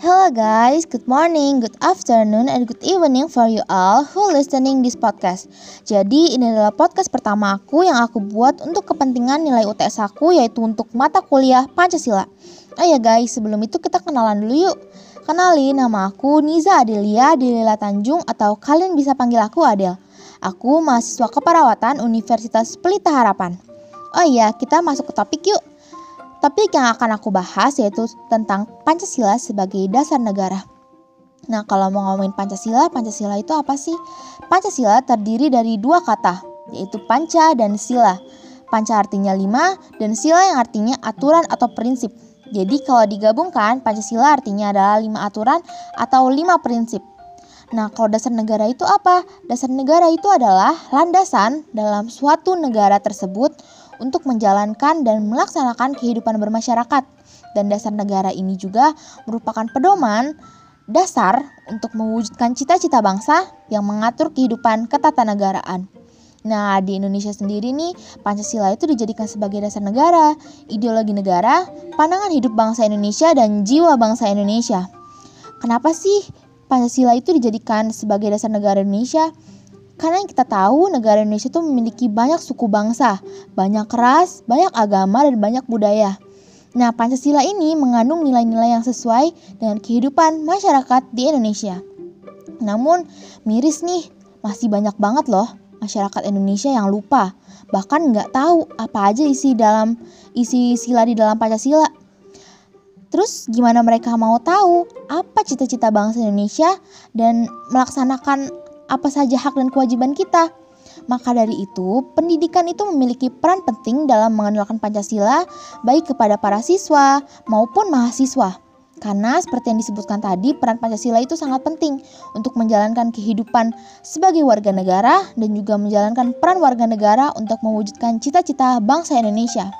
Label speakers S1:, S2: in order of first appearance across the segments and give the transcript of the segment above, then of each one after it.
S1: Hello guys, good morning, good afternoon, and good evening for you all who listening this podcast. Jadi ini adalah podcast pertama aku yang aku buat untuk kepentingan nilai UTS aku yaitu untuk mata kuliah Pancasila. Oh ya guys, sebelum itu kita kenalan dulu yuk. Kenalin nama aku Niza Adelia Adelia Tanjung atau kalian bisa panggil aku Adel. Aku mahasiswa keperawatan Universitas Pelita Harapan. Oh iya, kita masuk ke topik yuk. Topik yang akan aku bahas yaitu tentang Pancasila sebagai dasar negara. Nah, kalau mau ngomongin Pancasila, Pancasila itu apa sih? Pancasila terdiri dari dua kata, yaitu panca dan sila. Panca artinya lima, dan sila yang artinya aturan atau prinsip. Jadi kalau digabungkan, Pancasila artinya adalah lima aturan atau lima prinsip. Nah, kalau dasar negara itu apa? Dasar negara itu adalah landasan dalam suatu negara tersebut untuk menjalankan dan melaksanakan kehidupan bermasyarakat. Dan dasar negara ini juga merupakan pedoman dasar untuk mewujudkan cita-cita bangsa yang mengatur kehidupan ketatanegaraan. Nah, di Indonesia sendiri nih, Pancasila itu dijadikan sebagai dasar negara, ideologi negara, pandangan hidup bangsa Indonesia, dan jiwa bangsa Indonesia. Kenapa sih Pancasila itu dijadikan sebagai dasar negara Indonesia? Karena yang kita tahu negara Indonesia itu memiliki banyak suku bangsa, banyak ras, banyak agama, dan banyak budaya. Nah, Pancasila ini mengandung nilai-nilai yang sesuai dengan kehidupan masyarakat di Indonesia. Namun, miris nih, masih banyak banget loh masyarakat Indonesia yang lupa, bahkan nggak tahu apa aja isi dalam isi sila di dalam Pancasila. Terus gimana mereka mau tahu apa cita-cita bangsa Indonesia dan melaksanakan apa saja hak dan kewajiban kita. Maka dari itu, pendidikan itu memiliki peran penting dalam mengenalkan Pancasila baik kepada para siswa maupun mahasiswa. Karena seperti yang disebutkan tadi, peran Pancasila itu sangat penting untuk menjalankan kehidupan sebagai warga negara dan juga menjalankan peran warga negara untuk mewujudkan cita-cita bangsa Indonesia.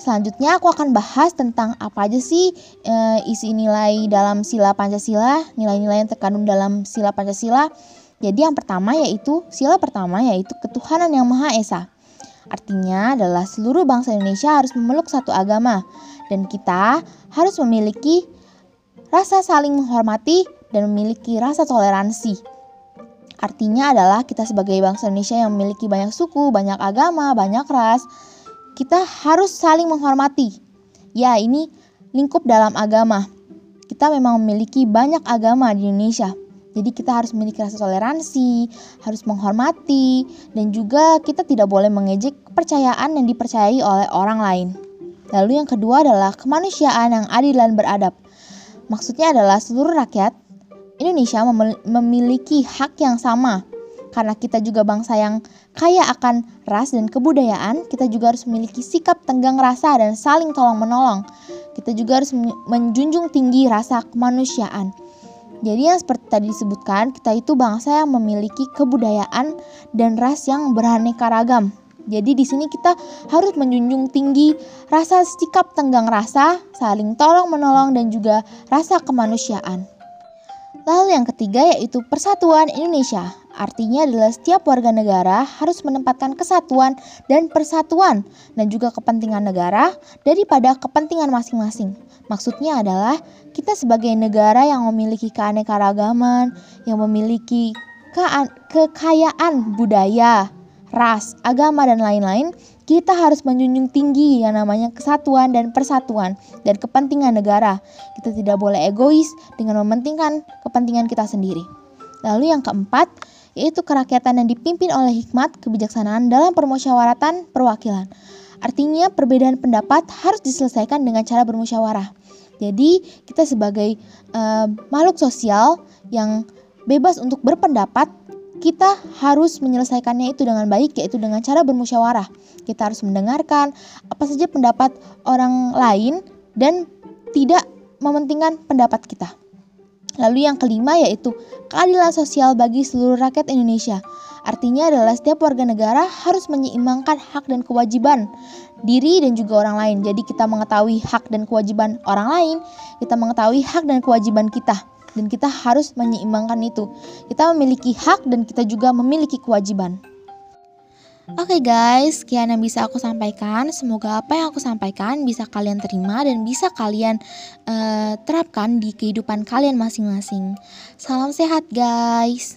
S1: Selanjutnya aku akan bahas tentang apa aja sih e, isi nilai dalam sila Pancasila, nilai-nilai yang terkandung dalam sila Pancasila jadi yang pertama yaitu sila pertama yaitu ketuhanan yang Maha Esa. Artinya adalah seluruh bangsa Indonesia harus memeluk satu agama dan kita harus memiliki rasa saling menghormati dan memiliki rasa toleransi. Artinya adalah kita sebagai bangsa Indonesia yang memiliki banyak suku, banyak agama, banyak ras, kita harus saling menghormati. Ya, ini lingkup dalam agama. Kita memang memiliki banyak agama di Indonesia. Jadi kita harus memiliki rasa toleransi, harus menghormati, dan juga kita tidak boleh mengejek kepercayaan yang dipercayai oleh orang lain. Lalu yang kedua adalah kemanusiaan yang adil dan beradab. Maksudnya adalah seluruh rakyat Indonesia memiliki hak yang sama. Karena kita juga bangsa yang kaya akan ras dan kebudayaan, kita juga harus memiliki sikap tenggang rasa dan saling tolong-menolong. Kita juga harus menjunjung tinggi rasa kemanusiaan. Jadi yang seperti tadi disebutkan, kita itu bangsa yang memiliki kebudayaan dan ras yang beraneka ragam. Jadi di sini kita harus menjunjung tinggi rasa sikap tenggang rasa, saling tolong menolong dan juga rasa kemanusiaan. Lalu yang ketiga yaitu persatuan Indonesia. Artinya adalah setiap warga negara harus menempatkan kesatuan dan persatuan dan juga kepentingan negara daripada kepentingan masing-masing. Maksudnya adalah kita sebagai negara yang memiliki keanekaragaman, yang memiliki kekayaan budaya, ras, agama, dan lain-lain, kita harus menjunjung tinggi yang namanya kesatuan dan persatuan dan kepentingan negara. Kita tidak boleh egois dengan mementingkan kepentingan kita sendiri. Lalu yang keempat, yaitu kerakyatan yang dipimpin oleh hikmat kebijaksanaan dalam permusyawaratan perwakilan. Artinya perbedaan pendapat harus diselesaikan dengan cara bermusyawarah. Jadi kita sebagai uh, makhluk sosial yang bebas untuk berpendapat, kita harus menyelesaikannya itu dengan baik yaitu dengan cara bermusyawarah. Kita harus mendengarkan apa saja pendapat orang lain dan tidak mementingkan pendapat kita. Lalu yang kelima yaitu keadilan sosial bagi seluruh rakyat Indonesia. Artinya adalah setiap warga negara harus menyeimbangkan hak dan kewajiban diri dan juga orang lain. Jadi kita mengetahui hak dan kewajiban orang lain, kita mengetahui hak dan kewajiban kita dan kita harus menyeimbangkan itu. Kita memiliki hak dan kita juga memiliki kewajiban. Oke okay guys, sekian yang bisa aku sampaikan. Semoga apa yang aku sampaikan bisa kalian terima dan bisa kalian uh, terapkan di kehidupan kalian masing-masing. Salam sehat guys.